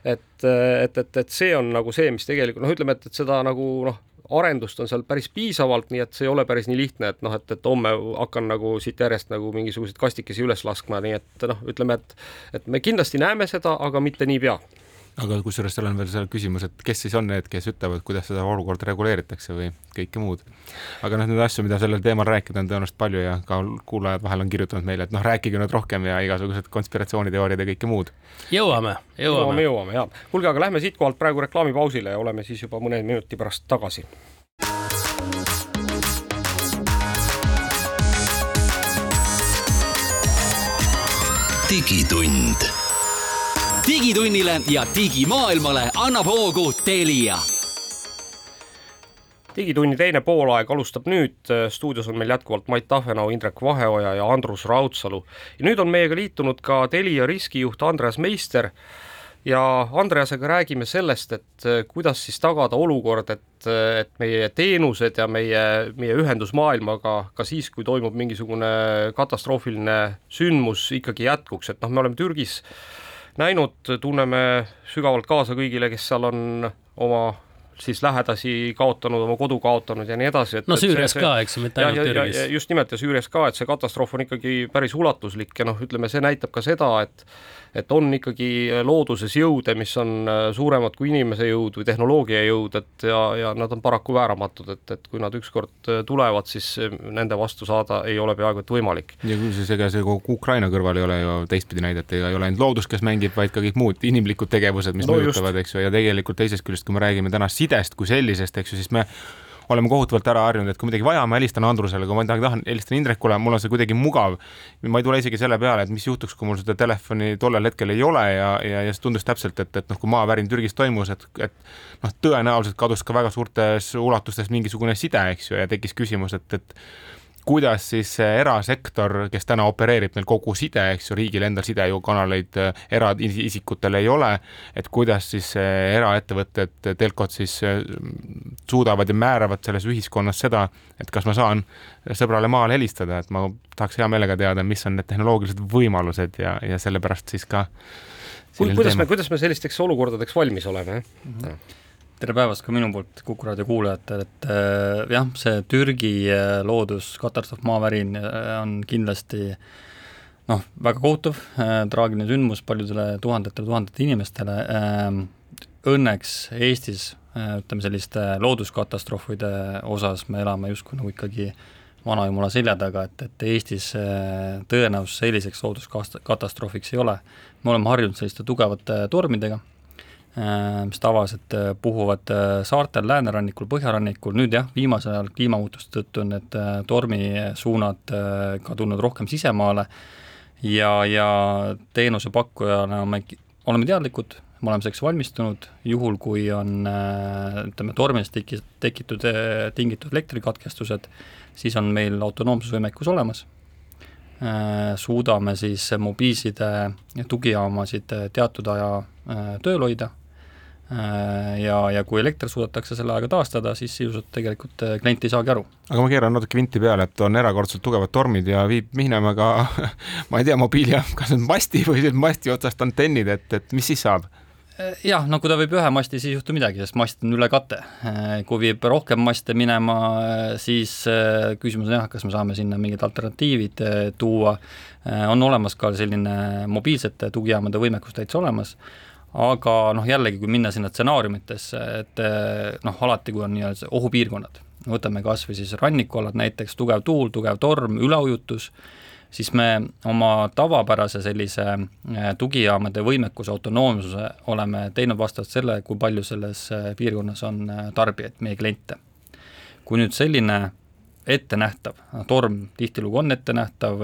et, et, et, et see on nagu see, mis tegelikult noh, ütleme, et, et seda nagu noh, arendust on seal päris piisavalt, nii et see ei ole päris nii lihtne, et noh, et, et homme hakkan nagu siit järjest nagu mingisuguseid kastikesi üles laskma, nii et noh, ütleme, et et me kindlasti näeme seda, aga mitte niipea aga kusjuures seal on veel seal küsimus, et kes siis on need, kes ütlevad, kuidas seda olukorda reguleeritakse või kõike muud. aga noh, neid asju, mida sellel teemal rääkida, on tõenäoliselt palju ja ka kuulajad vahel on kirjutanud meile, et noh, rääkige nüüd rohkem ja igasugused konspiratsiooniteooriad ja kõike muud. jõuame, jõuame. jõuame, jõuame ja kuulge, aga lähme siitkohalt praegu reklaamipausile ja oleme siis juba mõne minuti pärast tagasi. digitund digitunnile ja digimaailmale annab hoogu Telia. Digitunni teine poolaeg alustab nüüd, stuudios on meil jätkuvalt Mait Tahvenau, Indrek Vaheoja ja Andrus Raudsalu. ja nüüd on meiega liitunud ka Telia riskijuht Andreas Meister. Ja Andreasega räägime sellest, et kuidas siis tagada olukord, et, et meie teenused ja meie, meie ühendus maailmaga ka siis, kui toimub mingisugune katastroofiline sündmus, ikkagi jätkuks, et noh, me oleme Türgis äh, näinud, tunneme sügavalt kaasa kõigile, kes seal on oma siis lähedasi kaotanud, oma kodu kaotanud ja nii edasi. no Süürias ka, eks ju, mitte ainult Türgis. just nimelt ja Süürias ka, et see katastroof on ikkagi päris ulatuslik ja noh, ütleme, see näitab ka seda, et et on ikkagi looduses jõude, mis on äh, suuremad kui inimese jõud või tehnoloogia jõud, et ja, ja nad on paraku vääramatud, et, et kui nad ükskord äh, tulevad, siis äh, nende vastu saada ei ole peaaegu et võimalik. ja siis ega see kogu Ukraina kõrval ei ole ju teistpidi näidata, ei ole ainult loodus, kes mängib, vaid ka kõik muud inimlikud tegevused, mis no mõjutavad, eks ju, ja tegelikult teisest küljest, kui me räägime täna sidest kui sellisest, eks ju, siis me oleme kohutavalt ära harjunud, et kui midagi vaja, ma helistan Andrusele, kui ma tahan, tahan, helistan Indrekule, mul on see kuidagi mugav. ma ei tule isegi selle peale, et mis juhtuks, kui mul seda telefoni tollel hetkel ei ole ja, ja, ja see tundus täpselt, et, et noh, kui maavärin Türgis toimus, et, et noh, tõenäoliselt kadus ka väga suurtes ulatustes mingisugune side, eks ju, ja tekkis küsimus, et, et kuidas siis erasektor, kes täna opereerib meil kogu side, eks ju, riigil endal sidekanaleid äh, eraisikutel ei ole, et kuidas siis eraettevõtted, telkod siis suudavad ja määravad selles ühiskonnas seda, et kas ma saan sõbrale maal helistada, et ma tahaks hea meelega teada, mis on need tehnoloogilised võimalused ja, ja sellepärast siis ka kuidas teema. me, kuidas me sellisteks olukordadeks valmis oleme mm? -hmm tere päevast ka minu poolt Kuku raadio kuulajatele, et äh, jah, see Türgi äh, looduskatastroof, maavärin äh, on kindlasti noh, väga kohutav äh,, traagiline sündmus paljudele tuhandetele, tuhandetele inimestele äh,. Õnneks Eestis äh, ütleme selliste looduskatastroofide osas me elame justkui nagu ikkagi vanajumala selja taga, et, et Eestis äh, tõenäosus selliseks looduskatastroofiks ei ole. me oleme harjunud selliste tugevate tormidega mis tavaliselt äh, puhuvad äh, saartel, läänerannikul, põhjarannikul, nüüd jah, viimasel ajal kliimamuutuste tõttu on need tormisuunad ka tulnud rohkem sisemaale. Ja, ja teenusepakkujana me oleme teadlikud, me oleme selleks valmistunud, juhul kui on ütleme, tormidest teki-, tekitud, tingitud elektrikatkestused, siis on meil autonoomsusvõimekus olemas suudame siis mobiilside tugijaamasid teatud aja tööl hoida Äh, ja, ja kui elekter suudetakse selle ajaga taastada, siis sisuliselt tegelikult äh, klient ei saagi aru. aga ma keeran natuke vinti peale, et on erakordselt tugevad tormid ja viib minema ka ma ei tea, mobiilijaam, kas nüüd masti või masti otsast antennid, et, et mis siis saab? Äh, jah, no kui ta viib ühe masti, siis ei juhtu midagi, sest mast on üle kate. kui viib rohkem maste minema, siis küsimus on jah, kas me saame sinna mingid alternatiivid tuua. on olemas ka selline mobiilsete tugijaamade võimekus täitsa olemas aga noh, jällegi, kui minna sinna stsenaariumitesse, et noh, alati, kui on nii-öelda ohupiirkonnad, võtame kas või siis rannikualad näiteks, tugev tuul, tugev torm, üleujutus, siis me oma tavapärase sellise eh, tugijaamade võimekuse, autonoomsuse oleme teinud vastavalt selle, kui palju selles eh, piirkonnas on tarbijaid, meie kliente. kui nüüd selline ettenähtav, torm tihtilugu on ettenähtav,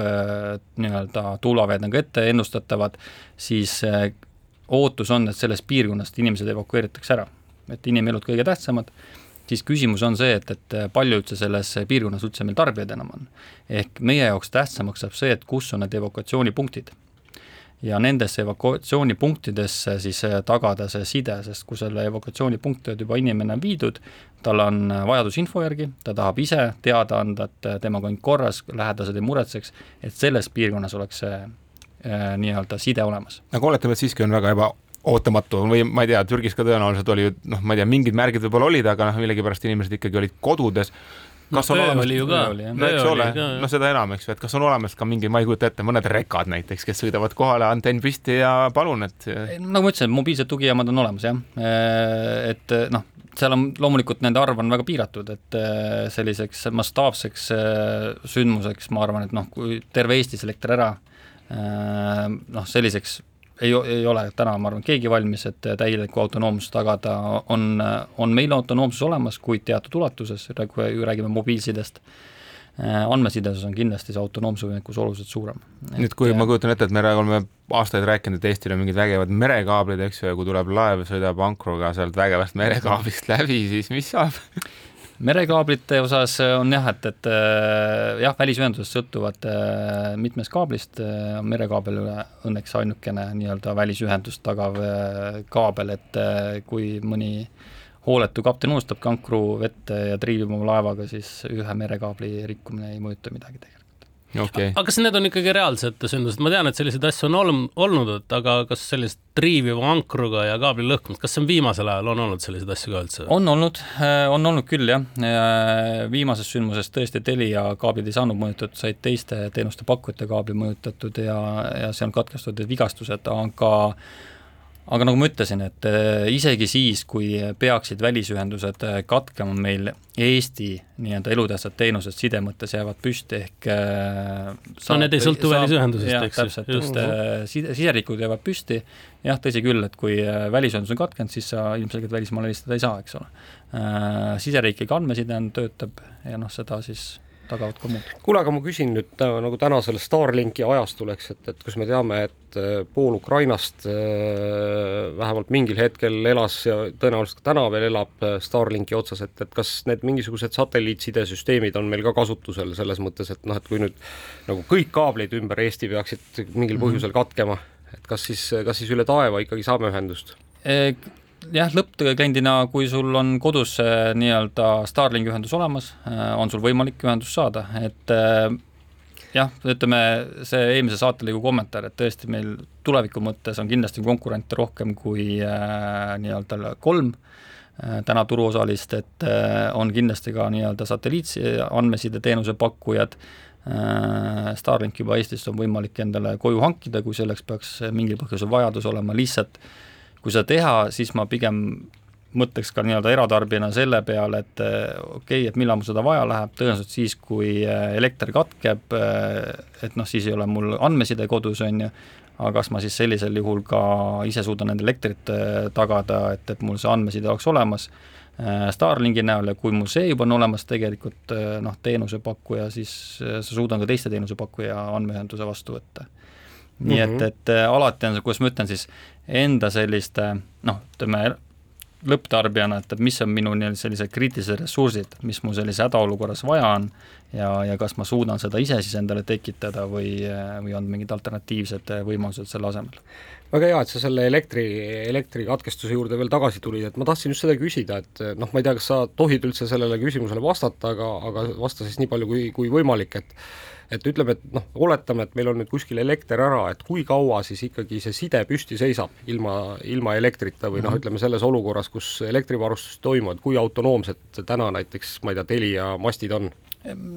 nii-öelda tuulaveed on ka ette ennustatavad, siis ootus on, et sellest piirkonnast inimesed evakueeritakse ära, et inimelud kõige tähtsamad, siis küsimus on see, et, et palju üldse selles piirkonnas üldse meil tarbijaid enam on. ehk meie jaoks tähtsamaks saab see, et kus on need evakuatsioonipunktid. ja nendesse evakuatsioonipunktidesse siis tagada see side, sest kui selle evakuatsioonipunkti on juba inimene on viidud, tal on vajadus info järgi, ta tahab ise teada anda, et temaga on korras, lähedased ei muretseks, et selles piirkonnas oleks see Äh, nii-öelda side olemas. aga oletame, et siiski on väga ebaootamatu või ma ei tea, Türgis ka tõenäoliselt oli ju noh, ma ei tea, mingid märgid võib-olla olid, aga noh, millegipärast inimesed ikkagi olid kodudes. Kas no, on olemas, oli ju ka, no eks ole, no seda enam, eks ju, et kas on olemas ka mingi, ma ei kujuta ette, mõned rekad näiteks, kes sõidavad kohale, antenn püsti ja palun, et. nagu ma ütlesin, mobiilsed tugijaamad on olemas jah, äh, et noh, seal on loomulikult nende arv on väga piiratud, et äh, selliseks mastaapseks sündmuseks ma arvan, et noh, kui terve Eestis elekter ära Äh, noh, selliseks ei, ei ole täna, ma arvan, keegi valmis, et täielikku autonoomsust tagada, on, on meil autonoomsus olemas, kuid teatud ulatuses, kui räägime mobiilsidest, äh, andmesideses on kindlasti see autonoomsuse võimekus oluliselt suurem. nüüd, kui et, ma kujutan ette, et me oleme aastaid rääkinud, et Eestil on mingid vägevad merekaablid, eks ju, ja kui tuleb laev, sõidab ankruga sealt vägevast merekaablist läbi, siis mis saab merekaablite osas on jah, et, et äh, jah, välisühendused sõltuvad äh, mitmest kaablist, äh, merekaabel õnneks ainukene nii-öelda välisühendust tagav kaabel, et kui mõni hooletu kapten unustabki ankru vette ja triivib oma laevaga, siis ühe merekaabli rikkumine ei mõjuta midagi tegelikult okay.. aga kas need on ikkagi reaalsed sündmused, ma tean, et selliseid asju on ol olnud, et aga kas sellist triiviva ankruga ja kaabli lõhkumist, kas see on viimasel ajal on olnud selliseid asju ka üldse? on olnud, äh, on olnud küll jah, viimasest sündmusest tõesti Telia kaablid ei saanud mõjutatud, said teiste teenuste pakkujate kaablid mõjutatud ja, ja on katkestatud, vigastused, aga aga nagu ma ütlesin, et äh, isegi siis, kui peaksid välisühendused äh, katkema meil Eesti nii-öelda elutähtsad teenused side mõttes jäävad püsti, ehk no need ei sõltu välisühendusest, eks ju. täpselt, just side, siseriiklikud jäävad püsti, jah, tõsi küll, et kui välisühendus on katkenud, siis sa ilmselgelt välismaale helistada ei saa, eks ole. Siseriiklik andmeside on, töötab ja noh, seda siis tagavad ka muud. kuule, aga ma küsin nüüd äh, nagu tänasel Starlinki ajastul, eks, et, et kus me teame, et äh, pool Ukrainast äh, vähemalt mingil hetkel elas ja tõenäoliselt ka täna veel elab Starlinki otsas, et, et kas need mingisugused satelliitsidesüsteemid on meil ka kasutusel selles mõttes, et noh, et kui nüüd nagu kõik kaablid ümber Eesti peaksid mingil mhm. põhjusel katkema, et kas siis, kas siis üle taeva ikkagi saame ühendust? Jah, lõppkliendina, kui sul on kodus nii-öelda Starlinki ühendus olemas, äh, on sul võimalik ühendust saada, et äh, jah, ütleme see eelmise saatelõigu kommentaar, et tõesti meil tuleviku mõttes on kindlasti konkurente rohkem kui äh, nii-öelda kolm äh, täna turuosalist, et äh, on kindlasti ka nii-öelda satelliit andmesideteenuse pakkujad äh,, Starlink juba Eestis on võimalik endale koju hankida, kui selleks peaks mingil põhjusel vajadus olema, lihtsalt äh, kui seda teha, siis ma pigem mõtleks ka nii-öelda eratarbijana selle peale, et eh, okei okay,, et millal mul seda vaja läheb, tõenäoliselt siis, kui eh, elekter katkeb, eh, et noh, siis ei ole mul andmeside kodus, on ju, aga kas ma siis sellisel juhul ka ise suudan endale elektrit tagada, et, et mul see andmeside oleks olemas Starlinki näol. Ja kui mul see juba on olemas tegelikult noh, teenusepakkuja, siis suudan ka teiste teenusepakkuja andmeühenduse vastu võtta nii mm -hmm. et, mhm. et äh, alati on see, kuidas ma ütlen siis, enda selliste noh, ütleme lõpptarbijana, et, et mis on minu nii-öelda sellised kriitilised ressursid, mis mul sellises hädaolukorras vaja on ja, ja kas ma suudan seda ise siis endale tekitada või, või on mingid alternatiivsed võimalused selle asemel. väga hea, et sa selle elektri, elektrikatkestuse juurde veel tagasi tulid, et ma tahtsin just seda küsida, et noh, ma ei tea, kas sa tohid üldse sellele küsimusele vastata, aga, aga vasta siis nii palju kui, kui võimalik, et et ütleme, et noh, oletame, et meil on nüüd kuskil elekter ära, et kui kaua siis ikkagi see side püsti seisab ilma, ilma elektrita või noh, mhm. ütleme selles olukorras, kus elektrivarustus toimub, et kui autonoomsed täna näiteks, ma ei tea, Telia mastid on?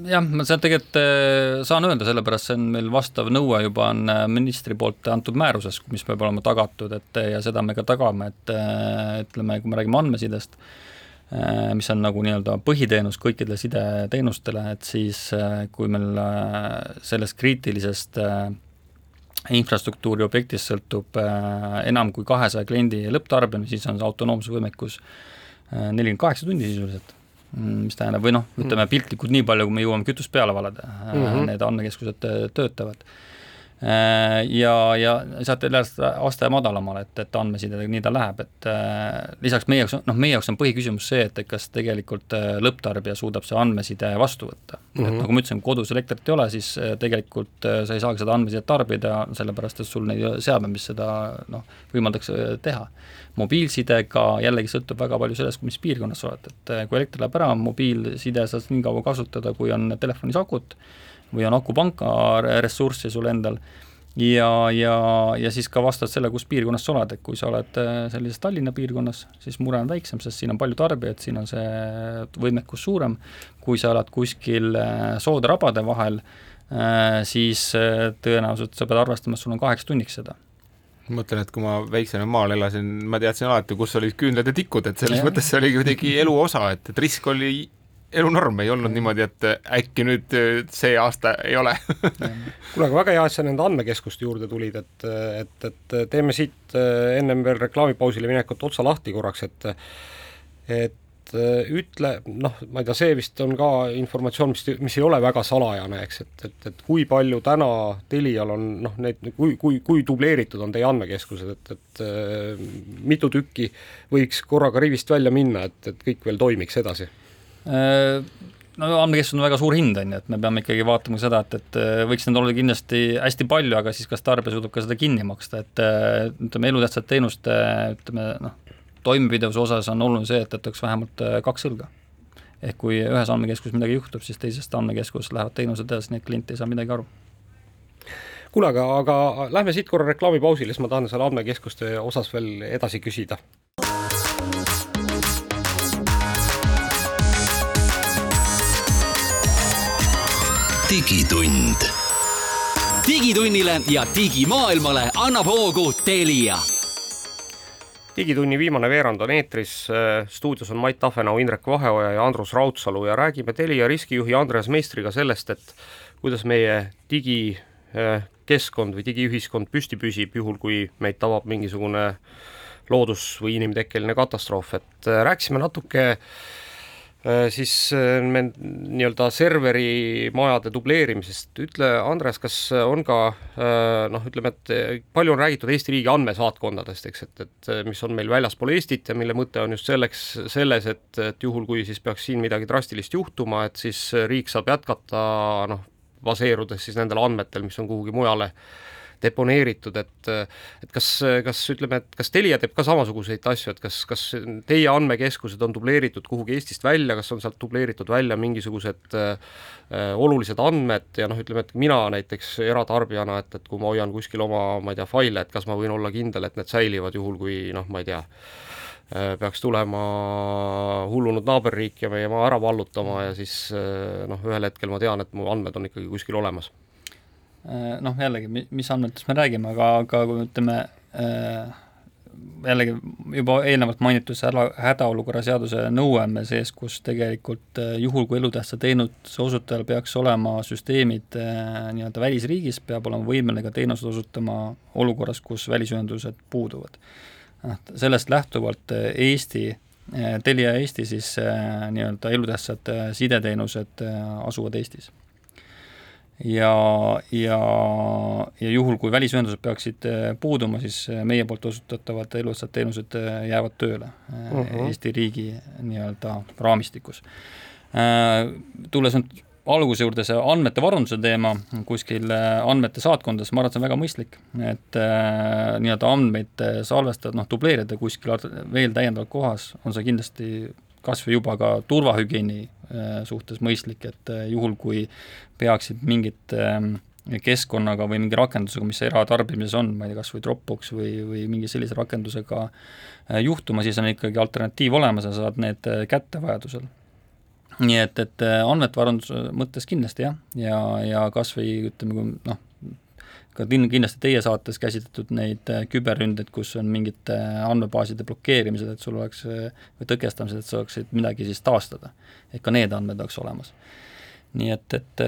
jah, ma seda tegelikult äh, saan öelda, sellepärast see on meil vastav nõue juba on äh, ministri poolt antud määruses, mis peab olema tagatud, et ja seda me ka tagame, et äh, ütleme, kui me räägime andmesidest, mis on nagu nii-öelda põhiteenus kõikidele sideteenustele, et siis äh, kui meil äh, sellest kriitilisest infrastruktuuri objektist sõltub enam kui kahesaja kliendi lõpptarbimine, siis on see autonoomse võimekus nelikümmend kaheksa tundi sisuliselt. Mm, mis tähendab, või noh, ütleme piltlikult nii palju, kui me jõuame kütust peale valada mm, -hmm. need andmekeskused töötavad. Äh, ja, ja saate jälle aste madalamale, et, et andmesidega nii ta läheb, et äh, lisaks meie jaoks, noh, meie jaoks on põhiküsimus see, et, et kas tegelikult äh, lõpptarbija suudab see andmeside vastu võtta mm. -hmm. et mhm. nagu ma ütlesin, kodus elektrit ei ole, siis tegelikult sa ei saagi seda andmesidet tarbida, sellepärast et sul neid seadmeid, mis seda noh, võimaldaks teha. mobiilsidega jällegi sõltub väga palju sellest, mis piirkonnas sa oled, et kui elekter läheb ära, mobiilside saad nii kaua kasutada, kui on telefonis akut või on akupanka ressurssi sul endal. Ja, ja, ja siis ka vastavalt selle, kus piirkonnas sa oled, et kui sa oled äh, sellises Tallinna piirkonnas, siis mure on väiksem, sest siin on palju tarbijaid, siin on see võimekus suurem, kui sa oled kuskil äh, soode-rabade vahel, äh, siis tõenäoliselt sa pead arvestama, et sul on kaheks tunniks seda. Mõtlen, et kui ma väiksemal maal elasin, ma teadsin alati, kus olid küünlad ja tikud, et selles ja. mõttes see oli kuidagi elu osa, et, et risk oli elunorm ei olnud niimoodi, et äkki nüüd äh, see aasta ei ole. Kuule, aga väga hea, et sa nende andmekeskuste juurde tulid, et, et, et teeme siit äh, ennem veel reklaamipausile minekut otsa lahti korraks, et et äh, ütle, noh, ma ei tea, see vist on ka informatsioon, mis, mis ei ole väga salajane, eks, et, et, et kui palju täna Telial on noh, need, kui, kui, kui dubleeritud on teie andmekeskused, et, et mitu tükki võiks korraga rivist välja minna, et, et kõik veel toimiks edasi? Äh, no andmekeskus on väga suur hind, on ju, et me peame ikkagi vaatama seda, et, et äh, võiks neid olla kindlasti hästi palju, aga siis kas tarbija suudab ka seda kinni maksta, et äh, ütleme, elutähtsate teenuste ütleme noh, toimepidevuse osas on oluline see, et, et oleks vähemalt kaks õlga. ehk kui ühes andmekeskuses midagi juhtub, siis teisest andmekeskusest lähevad teenused edasi, nii et klient ei saa midagi aru kuule, aga, aga lähme siit korra reklaamipausile, siis ma tahan selle andmekeskuste osas veel edasi küsida digitund. digitunnile ja digimaailmale annab hoogu Telia. Digitunni viimane veerand on eetris, stuudios on Mait Tafenau, Indrek Vaheoja ja Andrus Raudsalu ja räägime Telia riskijuhi Andreas Meistriga sellest, et kuidas meie digikeskkond või digiühiskond püsti püsib, juhul kui meid tabab mingisugune loodus- või inimtekkeline katastroof, et rääkisime natuke äh, Äh, siis äh, me nii-öelda serverimajade dubleerimisest, ütle Andres, kas on ka äh, noh, ütleme, et palju on räägitud Eesti riigi andmesaatkondadest, eks, et, et mis on meil väljaspool Eestit ja mille mõte on just selleks, selles, et, et juhul, kui siis peaks siin midagi drastilist juhtuma, et siis riik saab jätkata noh, baseerudes siis nendel andmetel, mis on kuhugi mujale äh, deponeeritud, et et kas, kas ütleme, et kas Telia teeb ka samasuguseid asju, et kas, kas teie andmekeskused on dubleeritud kuhugi Eestist välja, kas on sealt dubleeritud välja mingisugused äh, olulised andmed ja noh, ütleme, et mina näiteks eratarbijana, et, et kui ma hoian kuskil oma, ma ei tea, faile, et kas ma võin olla kindel, et need säilivad juhul, kui noh, ma ei tea, äh, peaks tulema hullunud naaberriik ja meie maa ära vallutama ja siis äh, noh, ühel hetkel ma tean, et mu andmed on ikkagi kuskil olemas noh, jällegi, mis andmetest me räägime, aga, aga kui ütleme äh, jällegi juba eelnevalt mainitud see hädaolukorra seaduse nõue on meil sees, kus tegelikult äh, juhul, kui elutähtsa teenuse osutajal peaks olema süsteemid nii-öelda välisriigis, peab olema võimeline ka teenust osutama olukorras, kus välisühendused puuduvad. noh, sellest lähtuvalt Eesti Telia Eesti siis nii-öelda elutähtsad sideteenused asuvad Eestis ja, ja, ja juhul, kui välisühendused peaksid äh, puuduma, siis äh, meie poolt osutatavad elutähtsad teenused äh, jäävad tööle uh -huh. Eesti riigi nii-öelda raamistikus. Tulles nüüd alguse juurde, see andmete varunduse teema kuskil andmete saatkondades, ma arvan, et see on väga mõistlik, et nii-öelda andmeid salvestada, noh, dubleerida kuskil veel täiendavalt kohas, on see kindlasti kas või juba ka turvahügieeni suhtes mõistlik, et äh, juhul, kui peaksid mingit ähm, keskkonnaga või mingi rakendusega, mis eratarbimises on, ma ei tea, kas või Dropbox või, või mingi sellise rakendusega äh, juhtuma, siis on ikkagi alternatiiv olemas ja saad need kätte vajadusel. nii et, et andmetevarunduse mõttes kindlasti jah, ja, ja kas või ütleme, kui noh, ka kindlasti teie saates käsitletud neid äh, küberründeid, kus on mingite äh, andmebaaside blokeerimised, et sul oleks, äh, või tõkestamised, et sa saaksid midagi siis taastada. et ka need andmed oleks olemas. nii et, et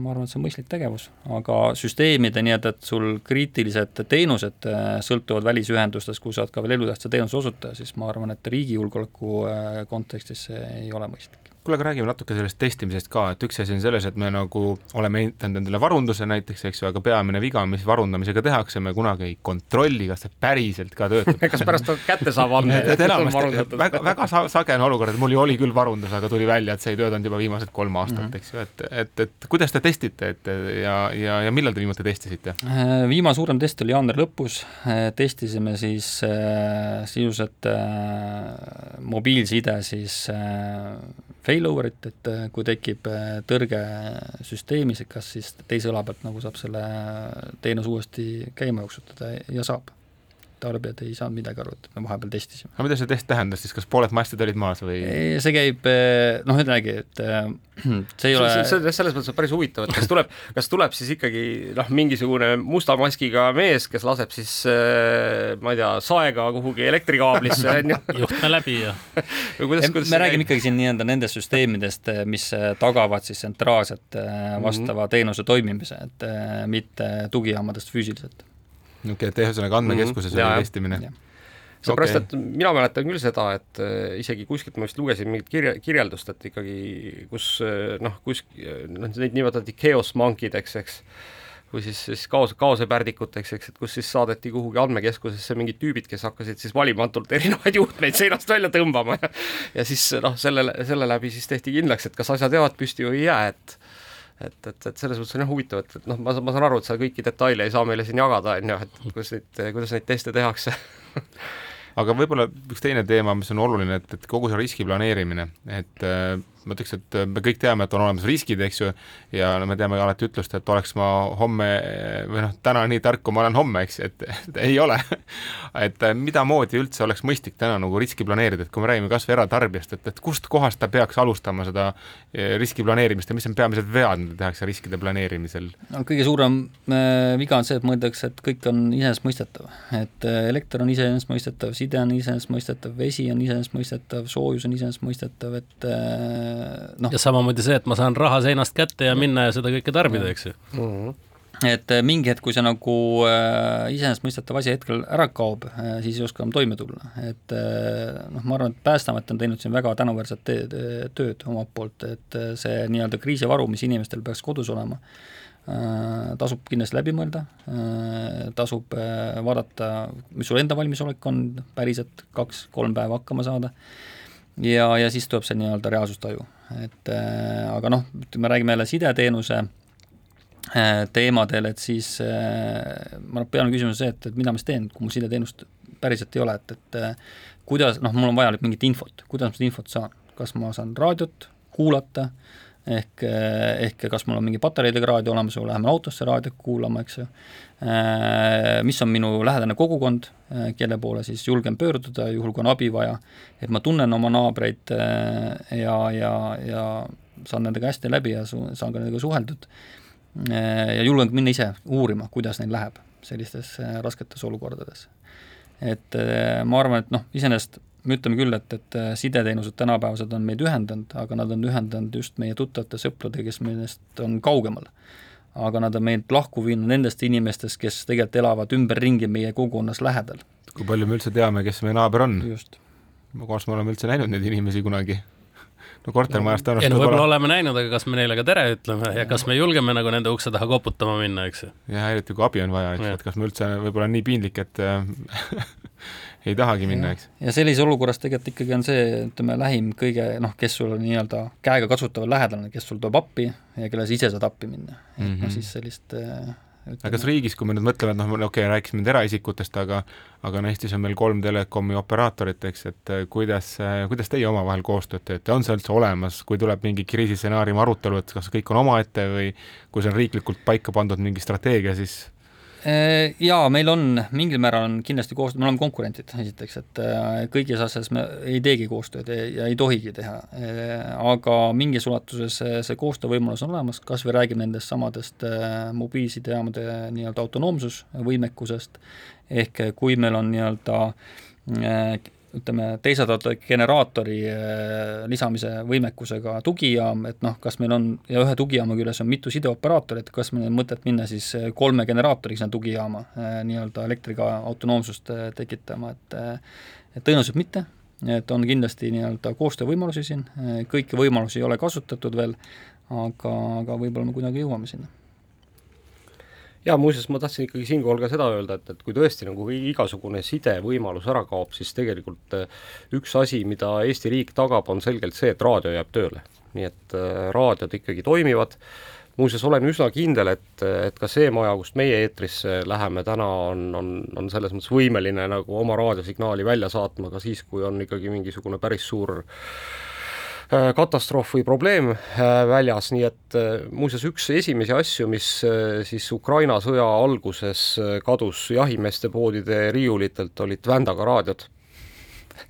ma arvan, et see on mõistlik tegevus, aga süsteemide nii-öelda, et sul kriitilised teenused sõltuvad välisühendustest, kui sa oled ka veel elutähtsa teenuse osutaja, siis ma arvan, et riigi julgeoleku kontekstis see ei ole mõistlik kuule, aga räägime natuke sellest testimisest ka, et üks asi on selles, et me nagu oleme ehitanud endale varunduse näiteks, eks ju, aga peamine viga, mis varundamisega tehakse, me kunagi ei kontrolli, kas see päriselt ka töötab kas pärast kätte saab andmeid? et enamasti väga, väga sage on olukord, et mul ju oli küll varundus, aga tuli välja, et see ei töötanud juba viimased kolm aastat mm, -hmm. eks ju, et, et, et kuidas te testite, et ja, ja, ja millal te viimati testisite? Äh, viimane suurem test oli jaanuari lõpus, äh, testisime siis äh, sisuliselt äh, mobiilside siis äh, failover'it, et äh, kui tekib äh, tõrge süsteemis, et kas siis teise õla pealt nagu saab selle teenuse uuesti käima jooksutada ja saab tarbijad ei saanud midagi aru, et me vahepeal testisime. aga mida see test tähendas siis, kas pooled mastid olid maas või? see käib eh, noh, ütlegi, et eh, see ei ole see, selles mõttes on päris huvitav, et kas tuleb, kas tuleb siis ikkagi noh, mingisugune musta maskiga mees, kes laseb siis eh, ma ei tea, saega kuhugi elektrikaablisse, on ju. juhtme läbi ja kuidas, kuidas me räägime ikkagi siin nii-öelda nendest süsteemidest, mis tagavad siis tsentraalselt vastava mm -hmm. teenuse toimimise, et mitte tugijaamadest füüsiliselt okei okay,, et ühesõnaga andmekeskuses mm -hmm. oli testimine seepärast okay., et mina mäletan küll seda, et äh, isegi kuskilt ma vist lugesin mingit kirja, kirjeldust, et ikkagi kus äh, noh, kus noh, neid nimetati chaos monkideks, eks, või siis, siis kaos, kaosepäärdikuteks, eks, et kus siis saadeti kuhugi andmekeskusesse mingid tüübid, kes hakkasid siis valimatult erinevaid juhtmeid seinast välja tõmbama ja ja siis noh, selle, selle läbi siis tehti kindlaks, et kas asjad jäävad püsti või ei jää, et et, et, et selles mõttes on jah huvitav, et, et noh, ma, ma saan aru, et sa kõiki detaile ei saa meile siin jagada, on ju, et kuidas neid, kuidas neid teste tehakse. Aga võib-olla üks teine teema, mis on oluline, et, et kogu see riski planeerimine, et äh, ma ütleks, et me kõik teame, et on olemas riskid, eks ju, ja me teame alati ütlust, et oleks ma homme või noh, täna nii tark, kui ma olen homme, eks, et, et ei ole et mida moodi üldse oleks mõistlik täna nagu riski planeerida, et kui me räägime kas või eratarbijast, et, et kust kohast ta peaks alustama seda riski planeerimist ja mis on peamised vead, mida tehakse riskide planeerimisel? no kõige suurem äh, viga on see, et mõeldakse, et kõik on iseenesestmõistetav, et äh, elekter on iseenesestmõistetav, side on iseenesestmõistetav, vesi on iseenesestmõistetav, soojus on iseenesestmõistetav, et äh, noh. ja samamoodi see, et ma saan raha seinast kätte ja minna ja seda kõike tarbida, eks ju mm. -hmm et mingi hetk, kui see nagu äh, iseenesestmõistetav asi hetkel ära kaob äh,, siis ei oska enam toime tulla, et äh, noh, ma arvan, et Päästeamet on teinud siin väga tänuväärset tööd omalt poolt, et see nii-öelda kriisivaru, mis inimestel peaks kodus olema äh,, Äh, tasub kindlasti läbi mõelda, äh, tasub äh, vaadata, mis sul enda valmisolek on päriselt kaks-kolm päeva hakkama saada, ja, ja siis tuleb see nii-öelda reaalsustaju, et aga noh, ütleme, räägime jälle sideteenuse teemadel, et siis ma arvan, peamine küsimus on see, et, et mida ma siis teen, kui mul sideteenust päriselt ei ole, et, et kuidas, noh, mul on vaja mingit infot, kuidas ma seda infot saan, kas ma saan raadiot kuulata? äh,, ehk, ehk kas mul on mingi patareidega raadio olemas või läheme autosse raadiot kuulama, eks ju, äh, mis on minu lähedane kogukond, äh, kelle poole siis julgen pöörduda, juhul kui on abi vaja, et ma tunnen oma naabreid ja, ja, ja saan nendega hästi läbi ja su-, saan ka nendega suheldud. Ja julgen minna ise uurima, kuidas neil läheb sellistes rasketes olukordades. et ma arvan, et noh, iseenesest me ütleme küll, et, et äh, sideteenused tänapäevased on meid ühendanud, aga nad on ühendanud just meie tuttavate sõpradega, kes meist on kaugemal. aga nad on meid lahku viinud nendest inimestest, kes tegelikult elavad ümberringi meie kogukonnas lähedal. kui palju me üldse teame, kes meie naaber on? just. kas me oleme üldse näinud neid inimesi kunagi? no kortermajas tõenäoliselt ei no võib-olla oleme näinud, aga kas me neile ka tere ütleme ja kas me julgeme nagu nende ukse taha koputama minna, eks ju. jah, eriti kui abi on vaja, eks ju, et kas me üldse võib-olla on nii piinlik, et ei tahagi minna, eks. ja sellises olukorras tegelikult ikkagi on see, ütleme, lähim kõige noh, kes sul on nii-öelda käega kasutav lähedane, kes sul tuleb appi ja kelle sa ise saad appi minna, et mm -hmm. noh, siis sellist äh, ütleme. aga kas riigis, kui me nüüd mõtleme, et noh, okei okay,, rääkisime nüüd eraisikutest, aga aga no Eestis on meil kolm telekomi operaatorit, eks, et äh, kuidas, äh, kuidas teie omavahel koostööd teete, on see üldse olemas, kui tuleb mingi kriisistsenaariumi arutelu, et kas kõik on omaette või kui see on riiklikult paika pandud mingi strateegia, siis jaa, meil on, mingil määral on kindlasti koostöö, me oleme konkurentid, esiteks, et äh, kõigis asjades me ei teegi koostööd ja ei tohigi teha. Äh, aga mingis ulatuses see koostöövõimalus on olemas, kas või räägime nendest samadest mobiilsidejaamade nii-öelda autonoomsusvõimekusest, ehk kui meil on nii-öelda ütleme, teisaldatava generaatori äh, lisamise võimekusega tugijaam, et noh, kas meil on, ja ühe tugijaama küljes on mitu sideoperaatorit, kas meil on mõtet minna siis äh, kolme generaatoriga sinna tugijaama äh, nii-öelda elektriga autonoomsust tekitama, et et tõenäoliselt mitte, et on kindlasti nii-öelda koostöövõimalusi siin, kõiki võimalusi ei ole kasutatud veel, aga, aga võib-olla me kuidagi jõuame sinna ja muuseas, ma tahtsin ikkagi siinkohal ka seda öelda, et, et kui tõesti nagu igasugune sidevõimalus ära kaob, siis tegelikult äh, üks asi, mida Eesti riik tagab, on selgelt see, et raadio jääb tööle. nii et äh, raadiod ikkagi toimivad, muuseas olen üsna kindel, et, et ka see maja, kust meie eetrisse läheme täna, on, on, on selles mõttes võimeline nagu oma raadiosignaali välja saatma ka siis, kui on ikkagi mingisugune päris suur Äh, katastroof või probleem äh, väljas, nii et äh, muuseas üks esimesi asju, mis siis Ukraina sõja alguses kadus jahimeeste poodide riiulitelt, olid Vändaga raadiod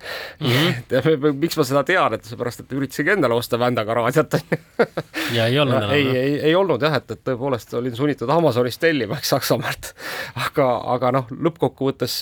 mm. -hmm. miks ma seda tean, et seepärast, et üritasingi endale osta Vändaga raadiot ja ei olnud enam? ei, ei, ei olnud jah, et, et tõepoolest olin sunnitud Amazonist tellima, eks Saksamaalt. aga, aga noh, lõppkokkuvõttes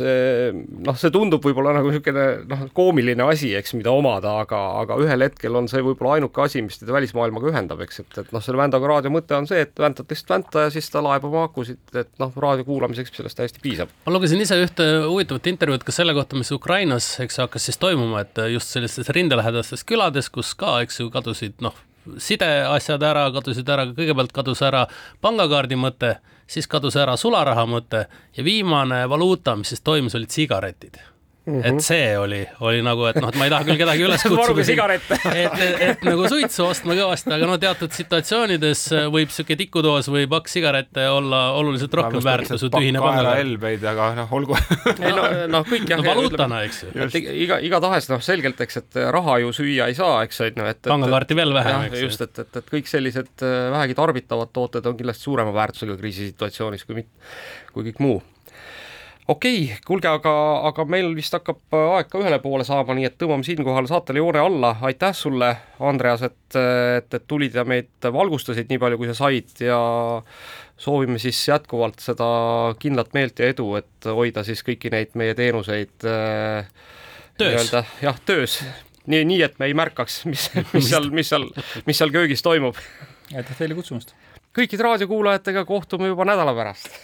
noh, see tundub võib-olla nagu niisugune noh, koomiline asi, eks, mida omada, aga, aga ühel hetkel on see võib-olla ainuke asi, mis teda välismaailmaga ühendab, eks, et, et noh, selle Vändaga raadio mõte on see, et väntad lihtsalt vänta ja siis ta laeb oma akusid, et noh, raadio kuulamiseks sellest täiesti piisab. ma lugesin ise ühte huvitavat intervjuud ka selle kohta, mis Ukrainas, eks hakkas siis toimuma, et just sellistes rindelähedastes külades, kus ka, eks ju, kadusid noh, sideasjad ära, kadusid ära, kõigepealt kadus ära pangakaardi mõte, siis kadus ära sularaha mõte ja viimane valuuta, mis siis toimus, olid sigaretid Mm -hmm. et see oli, oli nagu, et noh, et ma ei taha küll kedagi üles kutsuda, et, et, et nagu suitsu ostma kõvasti, aga no teatud situatsioonides võib sihuke tikutoas või paks sigarette olla oluliselt rohkem väärtus kui tühine pangakaart. helbeid, aga noh, olgu ei no, noh, kõik jah. no valuutana, eks ju. iga, igatahes noh, selgelt, eks, et raha ju süüa ei saa, eks on ju, et, et. pangakaarti veel vähem, eks ju. just, et, et, et kõik sellised äh, vähegi tarbitavad tooted on kindlasti suurema väärtusega kriisisituatsioonis kui kui kõik muu okei okay,, kuulge, aga, aga meil vist hakkab aeg ka ühele poole saama, nii et tõmbame siinkohal saatele joone alla. aitäh sulle, Andreas, et, et, et tulid ja meid valgustasid nii palju, kui sa said ja soovime siis jätkuvalt seda kindlat meelt ja edu, et hoida siis kõiki neid meie teenuseid äh, töös. jah, töös. nii, nii et me ei märkaks, mis, mis seal, mis seal, mis seal köögis toimub. aitäh teile kutsumast! kõikide raadiokuulajatega kohtume juba nädala pärast